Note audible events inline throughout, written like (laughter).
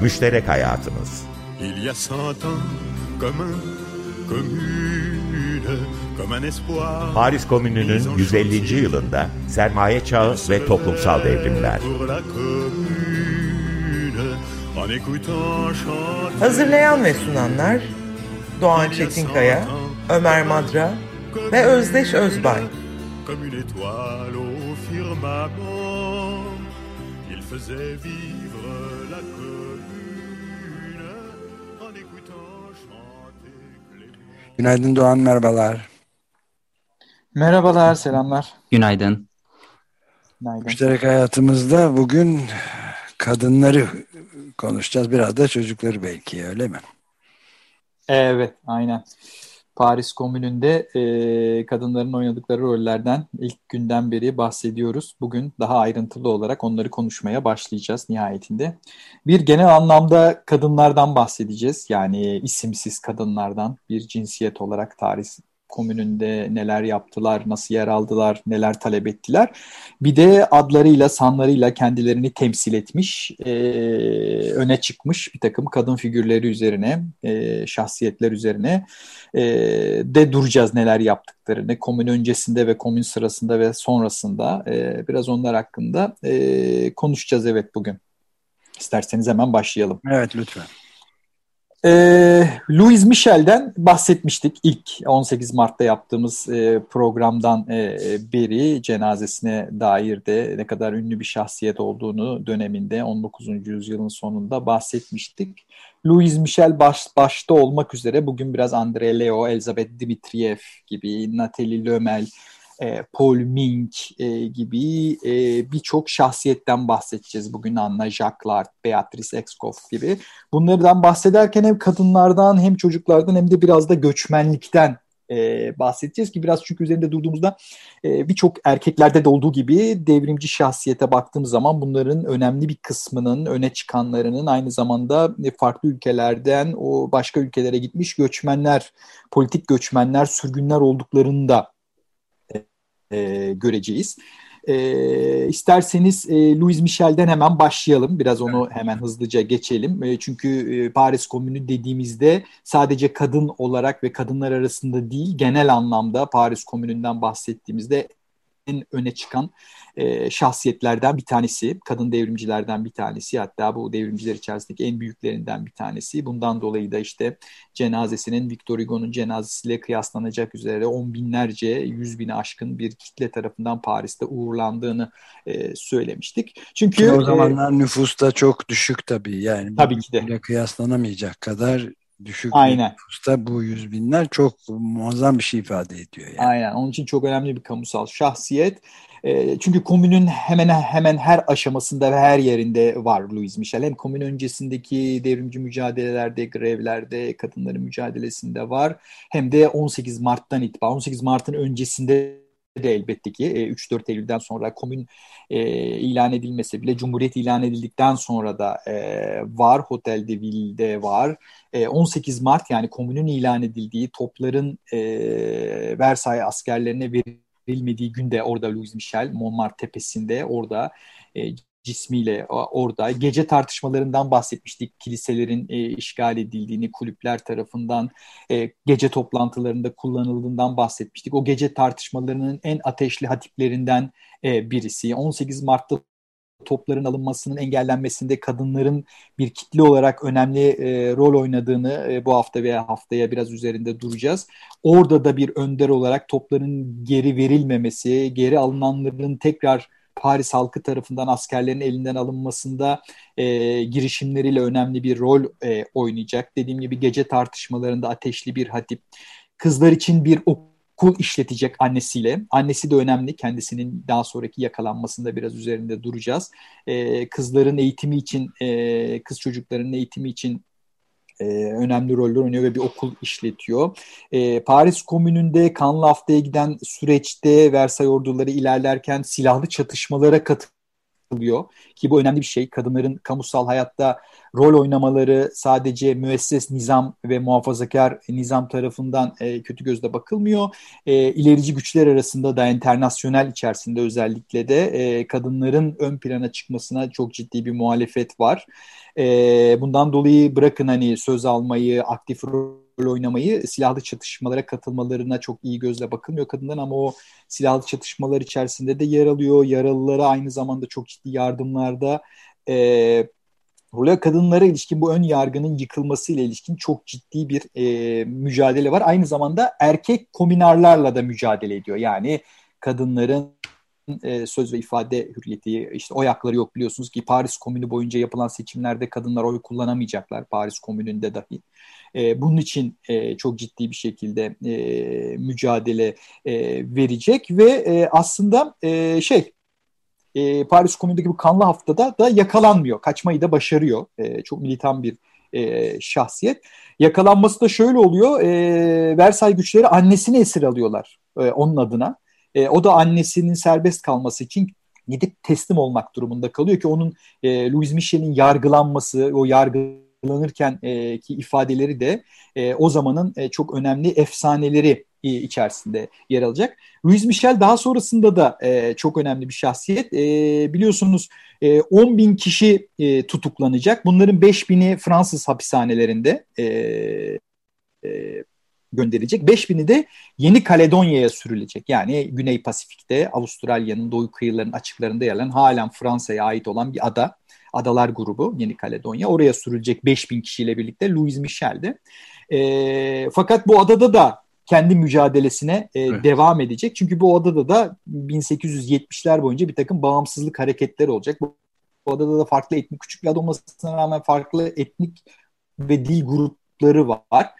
Müşterek Hayatımız Il y a cent ans, comme un, commune, comme un espoir. Paris Komünü'nün 150. yılında sermaye çağı ve toplumsal devrimler. Chanter. Hazırlayan ve sunanlar Doğan Çetinkaya, Ömer Madra ve Özdeş Özbay. Comme une étoile au firmament, il faisait vivre Günaydın Doğan merhabalar. Merhabalar, selamlar. Günaydın. Günaydın. Müşterek hayatımızda bugün kadınları konuşacağız. Biraz da çocukları belki öyle mi? Evet, aynen. Paris Komünü'nde e, kadınların oynadıkları rollerden ilk günden beri bahsediyoruz. Bugün daha ayrıntılı olarak onları konuşmaya başlayacağız nihayetinde. Bir genel anlamda kadınlardan bahsedeceğiz. Yani isimsiz kadınlardan bir cinsiyet olarak Paris Komünü'nde neler yaptılar, nasıl yer aldılar, neler talep ettiler. Bir de adlarıyla, sanlarıyla kendilerini temsil etmiş, e, öne çıkmış bir takım kadın figürleri üzerine, e, şahsiyetler üzerine e, de duracağız neler yaptıklarını. Komün öncesinde ve komün sırasında ve sonrasında e, biraz onlar hakkında e, konuşacağız evet bugün. İsterseniz hemen başlayalım. Evet lütfen. Ee, Louis Michel'den bahsetmiştik ilk 18 Mart'ta yaptığımız e, programdan e, beri cenazesine dair de ne kadar ünlü bir şahsiyet olduğunu döneminde 19. yüzyılın sonunda bahsetmiştik. Louis Michel baş, başta olmak üzere bugün biraz André Leo, Elizabeth Dimitriev gibi, Nathalie Lömel, e, Paul Mink e, gibi e, birçok şahsiyetten bahsedeceğiz bugün Anna Jacquard, Beatrice Exkoff gibi. Bunlardan bahsederken hem kadınlardan hem çocuklardan hem de biraz da göçmenlikten e, bahsedeceğiz ki biraz çünkü üzerinde durduğumuzda e, birçok erkeklerde de olduğu gibi devrimci şahsiyete baktığımız zaman bunların önemli bir kısmının öne çıkanlarının aynı zamanda farklı ülkelerden o başka ülkelere gitmiş göçmenler, politik göçmenler, sürgünler olduklarını da e, göreceğiz. E, isterseniz e, Louis Michel'den hemen başlayalım. Biraz onu hemen hızlıca geçelim. E, çünkü e, Paris Komünü dediğimizde sadece kadın olarak ve kadınlar arasında değil genel anlamda Paris Komünü'nden bahsettiğimizde en öne çıkan e, şahsiyetlerden bir tanesi, kadın devrimcilerden bir tanesi, hatta bu devrimciler içerisindeki en büyüklerinden bir tanesi. Bundan dolayı da işte cenazesinin Victor Hugo'nun cenazesiyle kıyaslanacak üzere on binlerce, yüz bini aşkın bir kitle tarafından Paris'te uğurlandığını e, söylemiştik. Çünkü o zamanlar e, nüfus da çok düşük tabii yani. Tabii ki de. Kıyaslanamayacak kadar düşük Aynen. nüfusta bu yüz binler çok muazzam bir şey ifade ediyor. Yani. Aynen. Onun için çok önemli bir kamusal şahsiyet. E, çünkü komünün hemen hemen her aşamasında ve her yerinde var Louis Michel. Hem komün öncesindeki devrimci mücadelelerde, grevlerde, kadınların mücadelesinde var. Hem de 18 Mart'tan itibaren, 18 Mart'ın öncesinde de elbette ki 3-4 e, Eylül'den sonra komün e, ilan edilmese bile Cumhuriyet ilan edildikten sonra da e, var. Hotel de Ville'de var. E, 18 Mart yani komünün ilan edildiği topların e, Versailles askerlerine verilmediği günde orada Louis Michel Montmartre tepesinde orada e, cismiyle orada. Gece tartışmalarından bahsetmiştik. Kiliselerin e, işgal edildiğini, kulüpler tarafından e, gece toplantılarında kullanıldığından bahsetmiştik. O gece tartışmalarının en ateşli hatiplerinden e, birisi. 18 Mart'ta topların alınmasının engellenmesinde kadınların bir kitle olarak önemli e, rol oynadığını e, bu hafta veya haftaya biraz üzerinde duracağız. Orada da bir önder olarak topların geri verilmemesi, geri alınanların tekrar Paris halkı tarafından askerlerin elinden alınmasında e, girişimleriyle önemli bir rol e, oynayacak. Dediğim gibi gece tartışmalarında ateşli bir hatip. Kızlar için bir okul işletecek annesiyle. Annesi de önemli. Kendisinin daha sonraki yakalanmasında biraz üzerinde duracağız. E, kızların eğitimi için, e, kız çocuklarının eğitimi için e, önemli roller oynuyor ve bir okul işletiyor. E, Paris Komünü'nde kanlı haftaya giden süreçte Versay orduları ilerlerken silahlı çatışmalara katılıyor kılıyor ki bu önemli bir şey. Kadınların kamusal hayatta rol oynamaları sadece müesses nizam ve muhafazakar nizam tarafından e, kötü gözle bakılmıyor. E, ilerici güçler arasında da internasyonel içerisinde özellikle de e, kadınların ön plana çıkmasına çok ciddi bir muhalefet var. E, bundan dolayı bırakın hani söz almayı, aktif rol oynamayı silahlı çatışmalara katılmalarına çok iyi gözle bakılmıyor kadından ama o silahlı çatışmalar içerisinde de yer alıyor. Yaralılara aynı zamanda çok ciddi yardımlarda e, Buraya kadınlara ilişkin bu ön yargının yıkılması ile ilişkin çok ciddi bir e, mücadele var. Aynı zamanda erkek kominarlarla da mücadele ediyor. Yani kadınların e, söz ve ifade hürriyeti, işte oy hakları yok biliyorsunuz ki Paris Komünü boyunca yapılan seçimlerde kadınlar oy kullanamayacaklar Paris Komünü'nde dahi. E, bunun için e, çok ciddi bir şekilde e, mücadele e, verecek ve e, aslında e, şey e, Paris Komünü'ndeki bu kanlı haftada da yakalanmıyor. Kaçmayı da başarıyor. E, çok militan bir e, şahsiyet. Yakalanması da şöyle oluyor. E, Versay güçleri annesini esir alıyorlar e, onun adına. E, o da annesinin serbest kalması için gidip teslim olmak durumunda kalıyor ki onun e, Louis Michel'in yargılanması, o yargılanırken e, ki ifadeleri de e, o zamanın e, çok önemli efsaneleri e, içerisinde yer alacak. Louis Michel daha sonrasında da e, çok önemli bir şahsiyet. E, biliyorsunuz e, 10 bin kişi e, tutuklanacak. Bunların 5 bini Fransız hapishanelerinde e, e, gönderilecek. 5 bini de Yeni Kaledonya'ya sürülecek. Yani Güney Pasifik'te Avustralya'nın doğu kıyılarının açıklarında yer alan halen Fransa'ya ait olan bir ada. Adalar grubu Yeni Kaledonya. Oraya sürülecek 5 bin kişiyle birlikte Louis Michel'de. E, fakat bu adada da kendi mücadelesine e, evet. devam edecek. Çünkü bu adada da 1870'ler boyunca bir takım bağımsızlık hareketleri olacak. Bu, bu adada da farklı etnik, küçük bir ada olmasına rağmen farklı etnik ve dil grupları var.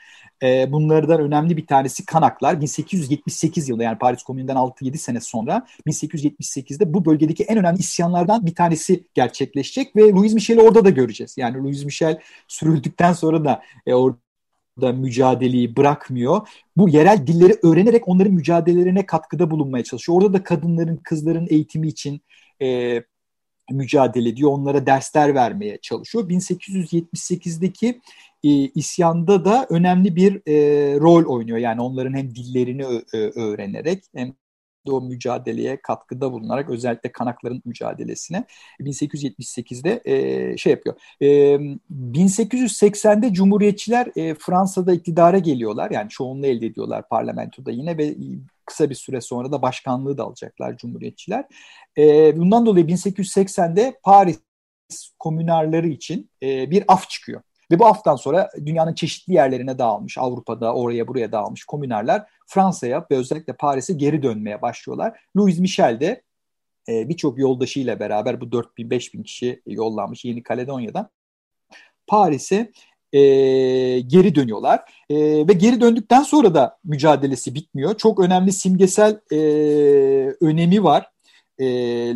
E, bunlardan önemli bir tanesi Kanaklar. 1878 yılında yani Paris Komünü'nden 6-7 sene sonra 1878'de bu bölgedeki en önemli isyanlardan bir tanesi gerçekleşecek ve Louis Michel'i orada da göreceğiz. Yani Louis Michel sürüldükten sonra da e, orada da mücadeleyi bırakmıyor. Bu yerel dilleri öğrenerek onların mücadelelerine katkıda bulunmaya çalışıyor. Orada da kadınların, kızların eğitimi için e, mücadele ediyor. Onlara dersler vermeye çalışıyor. 1878'deki e, isyanda da önemli bir e, rol oynuyor. Yani onların hem dillerini öğrenerek hem de o mücadeleye katkıda bulunarak özellikle kanakların mücadelesine 1878'de e, şey yapıyor. E, 1880'de Cumhuriyetçiler e, Fransa'da iktidara geliyorlar. Yani çoğunluğu elde ediyorlar parlamentoda yine ve kısa bir süre sonra da başkanlığı da alacaklar Cumhuriyetçiler. E, bundan dolayı 1880'de Paris komünarları için e, bir af çıkıyor. Ve bu haftan sonra dünyanın çeşitli yerlerine dağılmış, Avrupa'da oraya buraya dağılmış komünerler Fransa'ya ve özellikle Paris'e geri dönmeye başlıyorlar. Louis Michel de e, birçok yoldaşıyla beraber bu 4000-5000 kişi yollanmış Yeni Kaledonya'dan Paris'e e, geri dönüyorlar. E, ve geri döndükten sonra da mücadelesi bitmiyor. Çok önemli simgesel e, önemi var e,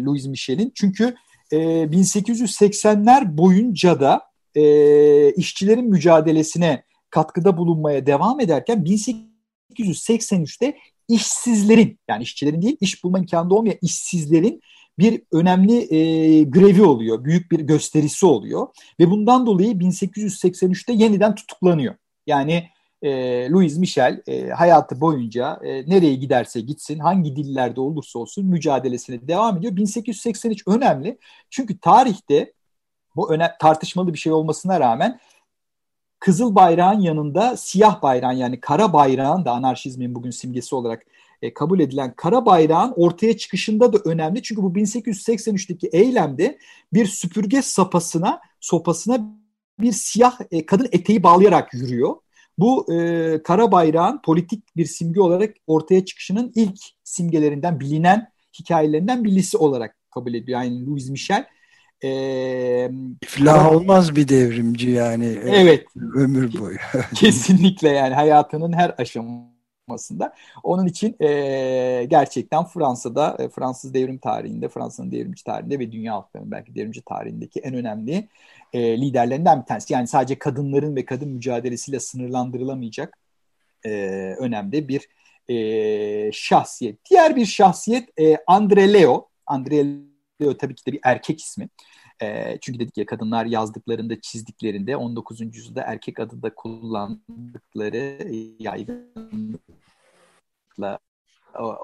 Louis Michel'in. Çünkü e, 1880'ler boyunca da e, işçilerin mücadelesine katkıda bulunmaya devam ederken 1883'te işsizlerin yani işçilerin değil iş bulma imkanı olmayan işsizlerin bir önemli e, grevi oluyor. Büyük bir gösterisi oluyor. Ve bundan dolayı 1883'te yeniden tutuklanıyor. Yani e, Louis Michel e, hayatı boyunca e, nereye giderse gitsin, hangi dillerde olursa olsun mücadelesine devam ediyor. 1883 önemli çünkü tarihte bu öne tartışmalı bir şey olmasına rağmen kızıl bayrağın yanında siyah bayrağın yani kara bayrağın da anarşizmin bugün simgesi olarak e, kabul edilen kara bayrağın ortaya çıkışında da önemli. Çünkü bu 1883'teki eylemde bir süpürge sapasına sopasına bir siyah e, kadın eteği bağlayarak yürüyor. Bu e, kara bayrağın politik bir simge olarak ortaya çıkışının ilk simgelerinden bilinen hikayelerinden birisi olarak kabul ediyor. Yani Louis Michel e, İflah olmaz bir devrimci yani. Evet. Ömür boyu. (laughs) Kesinlikle yani hayatının her aşamasında. Onun için e, gerçekten Fransa'da, e, Fransız devrim tarihinde, Fransa'nın devrimci tarihinde ve dünya halklarının belki devrimci tarihindeki en önemli e, liderlerinden bir tanesi. Yani sadece kadınların ve kadın mücadelesiyle sınırlandırılamayacak e, önemli bir e, şahsiyet. Diğer bir şahsiyet e, Andre Leo. Andre Leo tabii ki de bir erkek ismi. E, çünkü dedik ya kadınlar yazdıklarında, çizdiklerinde 19. yüzyılda erkek adı da kullandıkları yaygınlıkla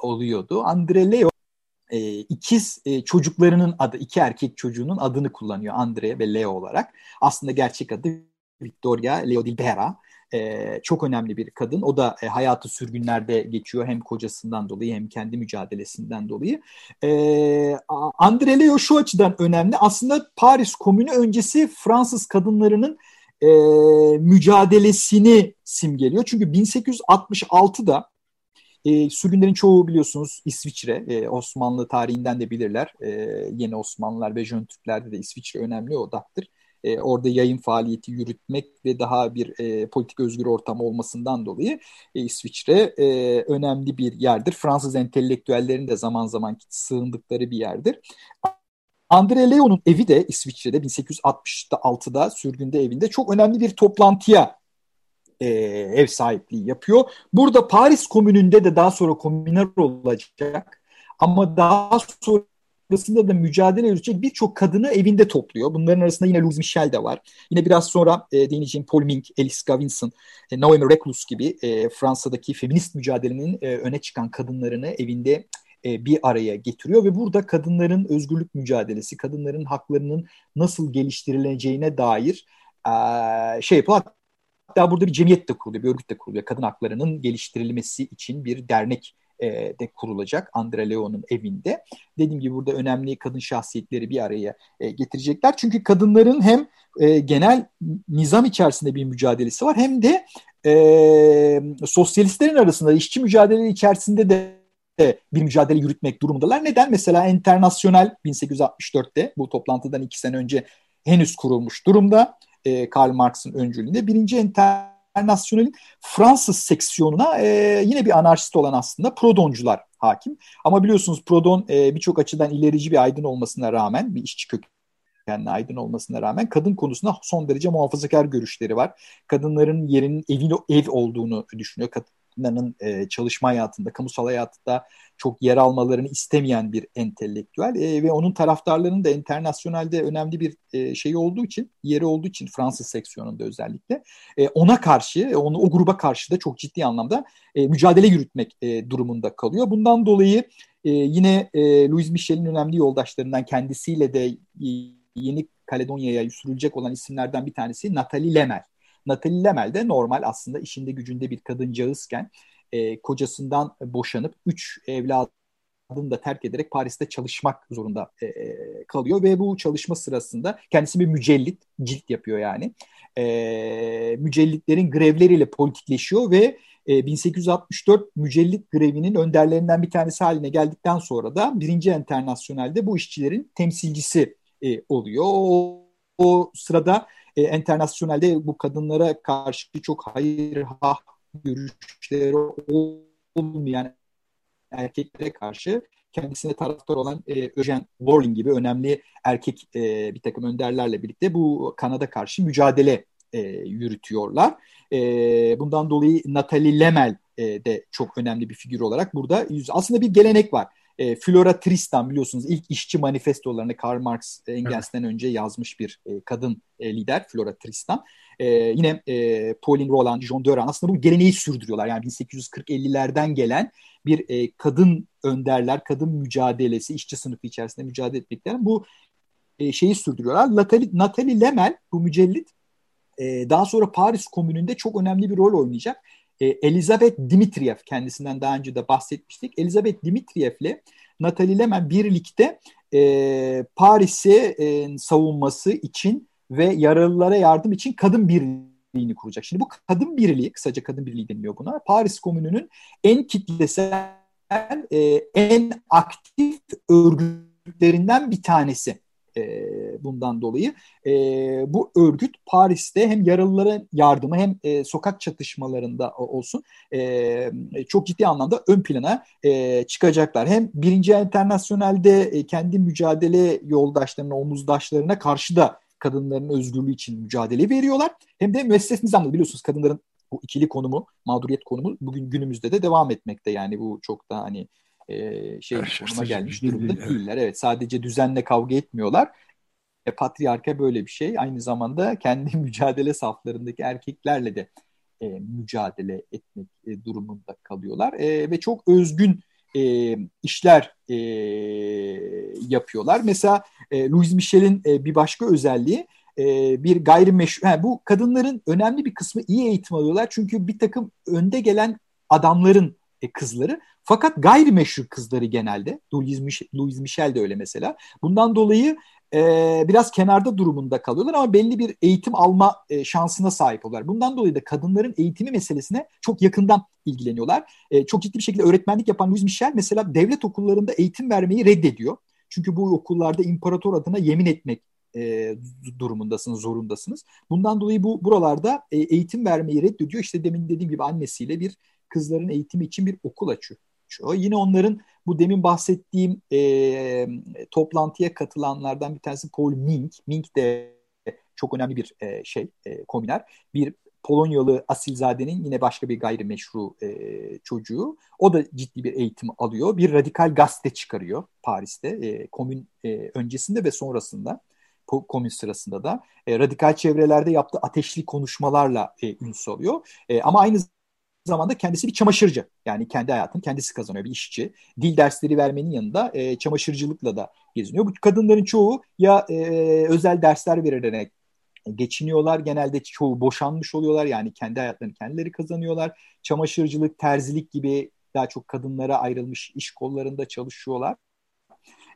oluyordu. Andre Leo e, ikiz e, çocuklarının adı, iki erkek çocuğunun adını kullanıyor Andre ve Leo olarak. Aslında gerçek adı Victoria Leo Dilbera. E, çok önemli bir kadın. O da e, hayatı sürgünlerde geçiyor hem kocasından dolayı hem kendi mücadelesinden dolayı. E, Andre Leo şu açıdan önemli. Aslında Paris Komünü öncesi Fransız kadınlarının e, mücadelesini simgeliyor. Çünkü 1866'da e, sürgünlerin çoğu biliyorsunuz İsviçre, e, Osmanlı tarihinden de bilirler. E, yeni Osmanlılar ve Jön Türklerde de İsviçre önemli odaktır. E, orada yayın faaliyeti yürütmek ve daha bir e, politik özgür ortam olmasından dolayı e, İsviçre e, önemli bir yerdir. Fransız entelektüellerin de zaman zaman sığındıkları bir yerdir. Andre Leo'nun evi de İsviçre'de 1866'da sürgünde evinde çok önemli bir toplantıya e, ev sahipliği yapıyor. Burada Paris Komünü'nde de daha sonra komüner olacak ama daha sonrasında da mücadele edecek birçok kadını evinde topluyor. Bunların arasında yine Louise Michel de var. Yine biraz sonra e, değineceğim Paul Mink, Alice Gavinson, e, Naomi Reclus gibi e, Fransa'daki feminist mücadelenin e, öne çıkan kadınlarını evinde e, bir araya getiriyor ve burada kadınların özgürlük mücadelesi, kadınların haklarının nasıl geliştirileceğine dair e, şey yapıyor. Hatta burada bir cemiyet de kuruluyor, bir örgüt de kuruluyor. Kadın haklarının geliştirilmesi için bir dernek e, de kurulacak Andre Leo'nun evinde. Dediğim gibi burada önemli kadın şahsiyetleri bir araya e, getirecekler. Çünkü kadınların hem e, genel nizam içerisinde bir mücadelesi var hem de sosyalistlerin arasında işçi mücadele içerisinde de bir mücadele yürütmek durumundalar. Neden? Mesela Enternasyonel 1864'te bu toplantıdan iki sene önce henüz kurulmuş durumda Karl Marx'ın öncülüğünde. Birinci Enternasyonel'in Fransız seksiyonuna e, yine bir anarşist olan aslında Prodoncular hakim. Ama biliyorsunuz Prodon e, birçok açıdan ilerici bir aydın olmasına rağmen bir işçi kökenli aydın olmasına rağmen kadın konusunda son derece muhafazakar görüşleri var. Kadınların yerinin evin ev olduğunu düşünüyor. Kadınların e, çalışma hayatında, kamusal hayatta çok yer almalarını istemeyen bir entelektüel e, ve onun taraftarlarının da internasyonelde önemli bir e, şey olduğu için, yeri olduğu için Fransız seksiyonunda özellikle e, ona karşı, e, onu o gruba karşı da çok ciddi anlamda e, mücadele yürütmek e, durumunda kalıyor. Bundan dolayı e, yine e, Louis Michel'in önemli yoldaşlarından kendisiyle de e, Yeni Kaledonya'ya sürülecek olan isimlerden bir tanesi Nathalie Lemel. Nathalie Lemel de normal aslında işinde gücünde bir kadıncağızken e, kocasından boşanıp üç evladını da terk ederek Paris'te çalışmak zorunda e, e, kalıyor ve bu çalışma sırasında kendisi bir mücellit, cilt yapıyor yani. E, mücellitlerin grevleriyle politikleşiyor ve e, 1864 mücellit grevinin önderlerinden bir tanesi haline geldikten sonra da birinci internasyonelde bu işçilerin temsilcisi e, oluyor. O, o sırada e, internasyonelde bu kadınlara karşı çok hayır ha görüşleri olmayan erkeklere karşı kendisine taraftar olan e, Eugene Warling gibi önemli erkek e, bir takım önderlerle birlikte bu Kanada karşı mücadele e, yürütüyorlar. E, bundan dolayı Natalie Lemel e, de çok önemli bir figür olarak burada aslında bir gelenek var. E, Flora Tristan biliyorsunuz ilk işçi manifestolarını Karl Marx Engels'ten önce yazmış bir e, kadın e, lider Flora Tristan. E, yine e, Pauline Roland, John Döran aslında bu geleneği sürdürüyorlar. Yani 1840-50'lerden gelen bir e, kadın önderler, kadın mücadelesi, işçi sınıfı içerisinde mücadele etmekten bu e, şeyi sürdürüyorlar. Natalie, Natalie Lemel bu mücellit e, daha sonra Paris Komünü'nde çok önemli bir rol oynayacak. E, Elizabeth Dimitriev kendisinden daha önce de bahsetmiştik. Elizabeth Dimitriev'le Natalie Lemel birlikte e, Paris'i e, savunması için ve yaralılara yardım için kadın birliğini kuracak. Şimdi bu kadın birliği, kısaca kadın birliği deniliyor buna. Paris Komünü'nün en kitlesel, e, en aktif örgütlerinden bir tanesi e, bundan dolayı. E, bu örgüt Paris'te hem yaralılara yardımı hem e, sokak çatışmalarında olsun e, çok ciddi anlamda ön plana e, çıkacaklar. Hem birinci internasyonelde e, kendi mücadele yoldaşlarına, omuzdaşlarına karşı da kadınların özgürlüğü için mücadele veriyorlar. Hem de müesses nizamda biliyorsunuz kadınların bu ikili konumu, mağduriyet konumu bugün günümüzde de devam etmekte. Yani bu çok da hani e, şey konuma gelmiş durumda evet. değiller. Evet sadece düzenle kavga etmiyorlar. E, patriarka böyle bir şey. Aynı zamanda kendi (laughs) mücadele saflarındaki erkeklerle de e, mücadele etmek e, durumunda kalıyorlar. E, ve çok özgün e, işler e, yapıyorlar. Mesela e, Louis Michel'in e, bir başka özelliği e, bir gayrimeşru... Yani bu kadınların önemli bir kısmı iyi eğitim alıyorlar. Çünkü bir takım önde gelen adamların kızları. Fakat gayrimeşru kızları genelde. Louis Michel, Louis Michel de öyle mesela. Bundan dolayı e, biraz kenarda durumunda kalıyorlar ama belli bir eğitim alma e, şansına sahip oluyorlar. Bundan dolayı da kadınların eğitimi meselesine çok yakından ilgileniyorlar. E, çok ciddi bir şekilde öğretmenlik yapan Louis Michel mesela devlet okullarında eğitim vermeyi reddediyor. Çünkü bu okullarda imparator adına yemin etmek e, durumundasınız, zorundasınız. Bundan dolayı bu buralarda e, eğitim vermeyi reddediyor. İşte demin dediğim gibi annesiyle bir kızların eğitimi için bir okul açıyor. Yine onların bu demin bahsettiğim e, toplantıya katılanlardan bir tanesi Paul Mink. Mink de çok önemli bir e, şey, e, kominer. Bir Polonyalı asilzadenin yine başka bir gayrimeşru e, çocuğu. O da ciddi bir eğitim alıyor. Bir radikal gazete çıkarıyor Paris'te. E, komün e, öncesinde ve sonrasında komün sırasında da e, radikal çevrelerde yaptığı ateşli konuşmalarla e, ün salıyor. E, ama aynı zamanda kendisi bir çamaşırcı. Yani kendi hayatını kendisi kazanıyor bir işçi. Dil dersleri vermenin yanında e, çamaşırcılıkla da geziniyor. Bu kadınların çoğu ya e, özel dersler vererek geçiniyorlar. Genelde çoğu boşanmış oluyorlar. Yani kendi hayatlarını kendileri kazanıyorlar. Çamaşırcılık, terzilik gibi daha çok kadınlara ayrılmış iş kollarında çalışıyorlar.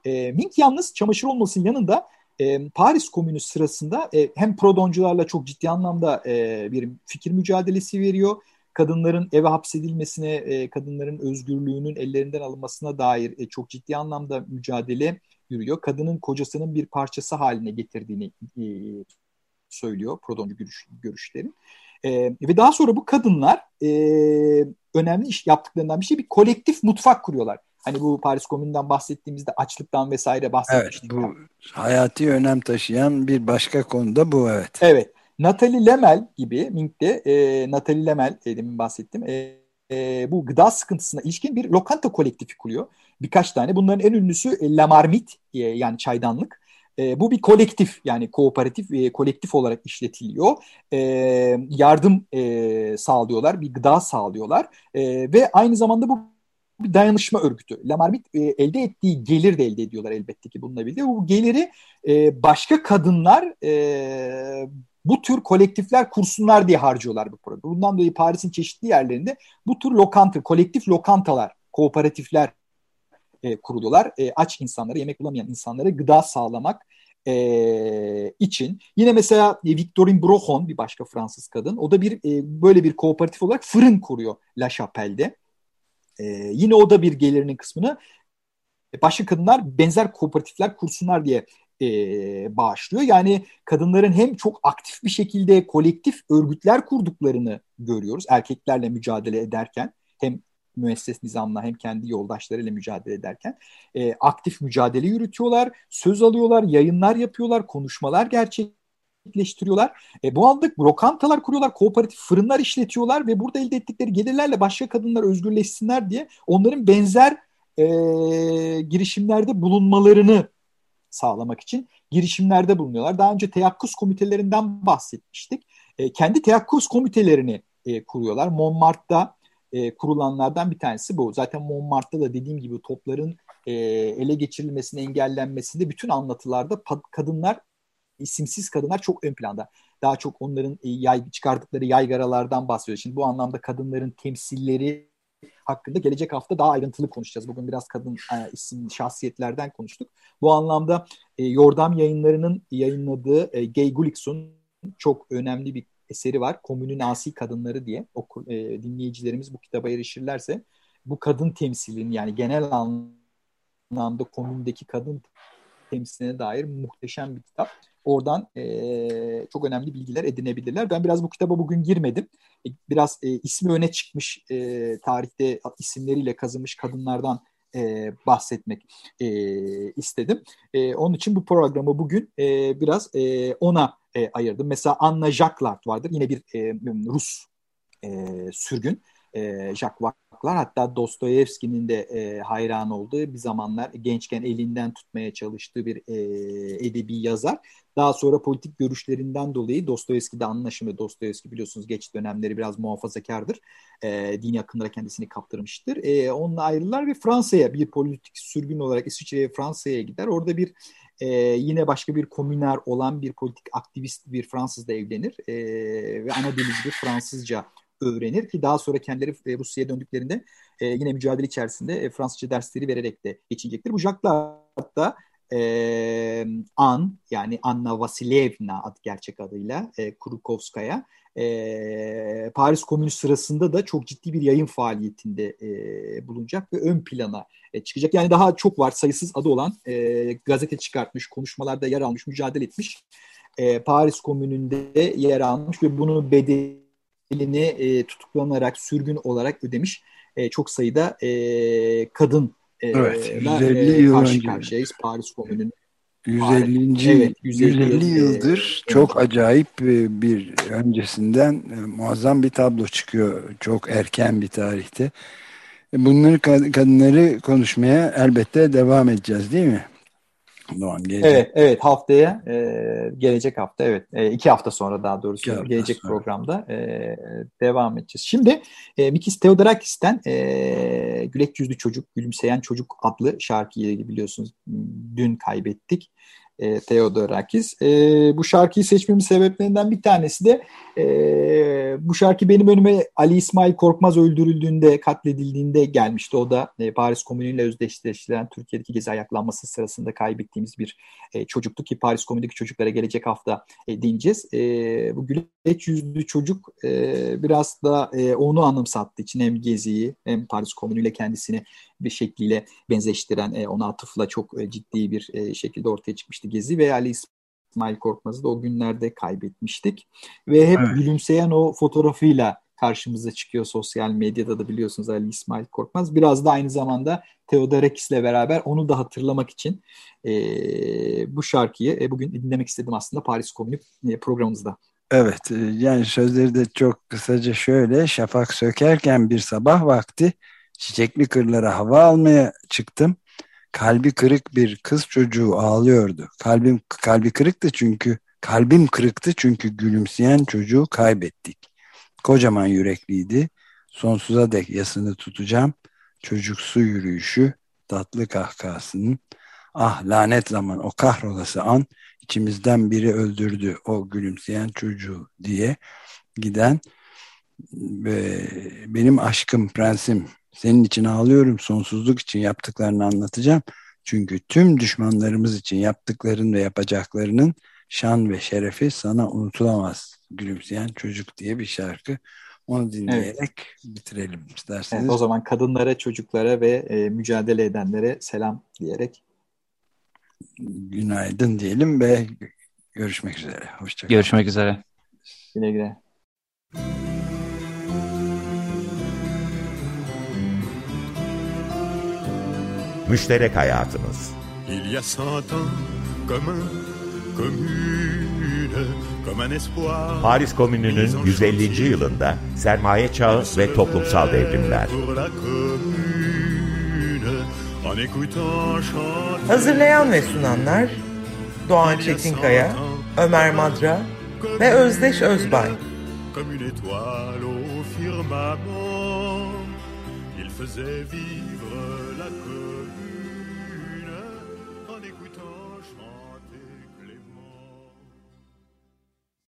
E, Mink yalnız çamaşır olmasının yanında e, Paris Komünü sırasında e, hem prodoncularla çok ciddi anlamda e, bir fikir mücadelesi veriyor kadınların eve hapsedilmesine, e, kadınların özgürlüğünün ellerinden alınmasına dair e, çok ciddi anlamda mücadele yürüyor. Kadının kocasının bir parçası haline getirdiğini e, söylüyor Prodoncu görüş, görüşleri. E, ve daha sonra bu kadınlar e, önemli iş yaptıklarından bir şey bir kolektif mutfak kuruyorlar. Hani bu Paris Komünü'nden bahsettiğimizde açlıktan vesaire bahsetmiştik. Evet bu hayati önem taşıyan bir başka konuda bu evet. Evet. Natalie Lemel gibi Mink'te e, Natalie Lemel e, demin bahsettim. E, e, bu gıda sıkıntısına ilişkin bir lokanta kolektifi kuruyor. Birkaç tane. Bunların en ünlüsü e, La Marmite e, yani çaydanlık. E, bu bir kolektif yani kooperatif e, kolektif olarak işletiliyor. E, yardım e, sağlıyorlar, bir gıda sağlıyorlar e, ve aynı zamanda bu bir dayanışma örgütü. Lamarmit e, elde ettiği gelir de elde ediyorlar elbette ki bununla birlikte. Bu geliri e, başka kadınlar e, bu tür kolektifler kursunlar diye harcıyorlar bu programı. Bundan dolayı Paris'in çeşitli yerlerinde bu tür lokanta, kolektif lokantalar, kooperatifler e, kuruluyorlar. E, aç insanlara, yemek bulamayan insanlara gıda sağlamak e, için. Yine mesela e, Victorine Brochon bir başka Fransız kadın. O da bir e, böyle bir kooperatif olarak fırın kuruyor La Chapelle'de. E, yine o da bir gelirinin kısmını e, başka kadınlar benzer kooperatifler kursunlar diye e, bağışlıyor. Yani kadınların hem çok aktif bir şekilde kolektif örgütler kurduklarını görüyoruz erkeklerle mücadele ederken hem müesses nizamla hem kendi yoldaşlarıyla mücadele ederken e, aktif mücadele yürütüyorlar, söz alıyorlar, yayınlar yapıyorlar, konuşmalar gerçekleştiriyorlar. E, bu anda lokantalar kuruyorlar, kooperatif fırınlar işletiyorlar ve burada elde ettikleri gelirlerle başka kadınlar özgürleşsinler diye onların benzer e, girişimlerde bulunmalarını sağlamak için girişimlerde bulunuyorlar. Daha önce teyakkuz komitelerinden bahsetmiştik. E, kendi teyakkuz komitelerini e, kuruyorlar. Montmartre'da e, kurulanlardan bir tanesi bu. Zaten Montmartre'da da dediğim gibi topların e, ele geçirilmesini engellenmesinde bütün anlatılarda kadınlar isimsiz kadınlar çok ön planda. Daha çok onların e, yay, çıkardıkları yaygaralardan bahsediyor. Şimdi bu anlamda kadınların temsilleri hakkında gelecek hafta daha ayrıntılı konuşacağız. Bugün biraz kadın e, isim şahsiyetlerden konuştuk. Bu anlamda e, Yordam yayınlarının yayınladığı e, Gay Gullickson çok önemli bir eseri var. Komünün Asi Kadınları diye oku, e, dinleyicilerimiz bu kitaba erişirlerse bu kadın temsilini yani genel anlamda komündeki kadın temsiline dair muhteşem bir kitap. Oradan e, çok önemli bilgiler edinebilirler. Ben biraz bu kitaba bugün girmedim. E, biraz e, ismi öne çıkmış e, tarihte isimleriyle kazınmış kadınlardan e, bahsetmek e, istedim. E, onun için bu programı bugün e, biraz e, ona e, ayırdım. Mesela Anna Jacquard vardır. Yine bir e, Rus e, sürgün. E, Jacques Vaque'lar. Hatta Dostoyevski'nin de e, hayran olduğu bir zamanlar gençken elinden tutmaya çalıştığı bir e, edebi yazar. Daha sonra politik görüşlerinden dolayı Dostoyevski'de anlaşımı, Dostoyevski biliyorsunuz geç dönemleri biraz muhafazakardır. E, dini akımlara kendisini kaptırmıştır. E, onunla ayrılar ve Fransa'ya bir politik sürgün olarak İsviçre'ye Fransa'ya gider. Orada bir e, yine başka bir komüner olan bir politik aktivist bir Fransızla evlenir e, ve ana dili bir Fransızca öğrenir ki daha sonra kendileri e, Rusya'ya döndüklerinde e, yine mücadele içerisinde e, Fransızca dersleri vererek de geçecektir. Bu Jacques'lar da e, An yani Anna Vasilyevna adı gerçek adıyla e, Krukovskaya e, Paris Komünü sırasında da çok ciddi bir yayın faaliyetinde bulunacak ve ön plana çıkacak. Yani daha çok var sayısız adı olan gazete çıkartmış, konuşmalarda yer almış, mücadele etmiş. Paris Komünü'nde yer almış ve bunu bedelini e, tutuklanarak, sürgün olarak ödemiş e, çok sayıda e, kadın e, evet, 150 yıl karşı önce. karşıyayız Paris Komünü'nün 150. Evet, 150, 150 yıldır e, çok evet. acayip bir öncesinden muazzam bir tablo çıkıyor çok erken bir tarihte. Bunları kadınları konuşmaya elbette devam edeceğiz değil mi? Doğan gelecek. Evet, evet haftaya e, gelecek hafta evet e, iki hafta sonra daha doğrusu iki gelecek sonra. programda e, devam edeceğiz. Şimdi e, Mikis Theodorakis'ten e, Gülek Yüzlü Çocuk, Gülümseyen Çocuk adlı şarkıyı biliyorsunuz dün kaybettik e, Theodorakis. E, bu şarkıyı seçmemin sebeplerinden bir tanesi de e, bu şarkı benim önüme Ali İsmail Korkmaz öldürüldüğünde, katledildiğinde gelmişti. O da e, Paris Komünü'yle özdeşleştirilen Türkiye'deki gezi ayaklanması sırasında kaybettiğimiz bir e, çocuktu ki Paris Komünü'ndeki çocuklara gelecek hafta e, değineceğiz. E, bu güleç yüzlü çocuk e, biraz da e, onu anımsattı için hem geziyi hem Paris Komünü'yle kendisini bir şekliyle benzeştiren, e, ona atıfla çok e, ciddi bir e, şekilde ortaya çıkmıştı Gezi ve Ali İsmail Korkmaz'ı da o günlerde kaybetmiştik. Ve hep evet. gülümseyen o fotoğrafıyla karşımıza çıkıyor sosyal medyada da biliyorsunuz Ali İsmail Korkmaz. Biraz da aynı zamanda Theodorakis'le beraber onu da hatırlamak için e, bu şarkıyı e, bugün dinlemek istedim aslında Paris Komünü e, programımızda. Evet yani sözleri de çok kısaca şöyle şafak sökerken bir sabah vakti çiçekli kırlara hava almaya çıktım. Kalbi kırık bir kız çocuğu ağlıyordu. Kalbim kalbi kırıktı çünkü kalbim kırıktı çünkü gülümseyen çocuğu kaybettik. Kocaman yürekliydi. Sonsuza dek yasını tutacağım. Çocuksu yürüyüşü, tatlı kahkahasının ah lanet zaman o kahrolası an içimizden biri öldürdü o gülümseyen çocuğu diye giden ve benim aşkım prensim senin için ağlıyorum sonsuzluk için yaptıklarını anlatacağım. Çünkü tüm düşmanlarımız için yaptıkların ve yapacaklarının şan ve şerefi sana unutulamaz. Gülümseyen çocuk diye bir şarkı. Onu dinleyerek evet. bitirelim isterseniz. Evet, o zaman kadınlara, çocuklara ve e, mücadele edenlere selam diyerek. Günaydın diyelim ve görüşmek üzere. Hoşçakalın. Görüşmek üzere. Güle güle. Müşterek hayatımız. Il y a cent ans, comme un, commune, comme un espoir. Paris Komünü'nün 150. yılında sermaye çağı ve toplumsal devrimler. Hazırlayan ve sunanlar Doğan Çetinkaya, Ömer Madra ve Özdeş Özbay. Comme une étoile au firmament, il faisait vivre.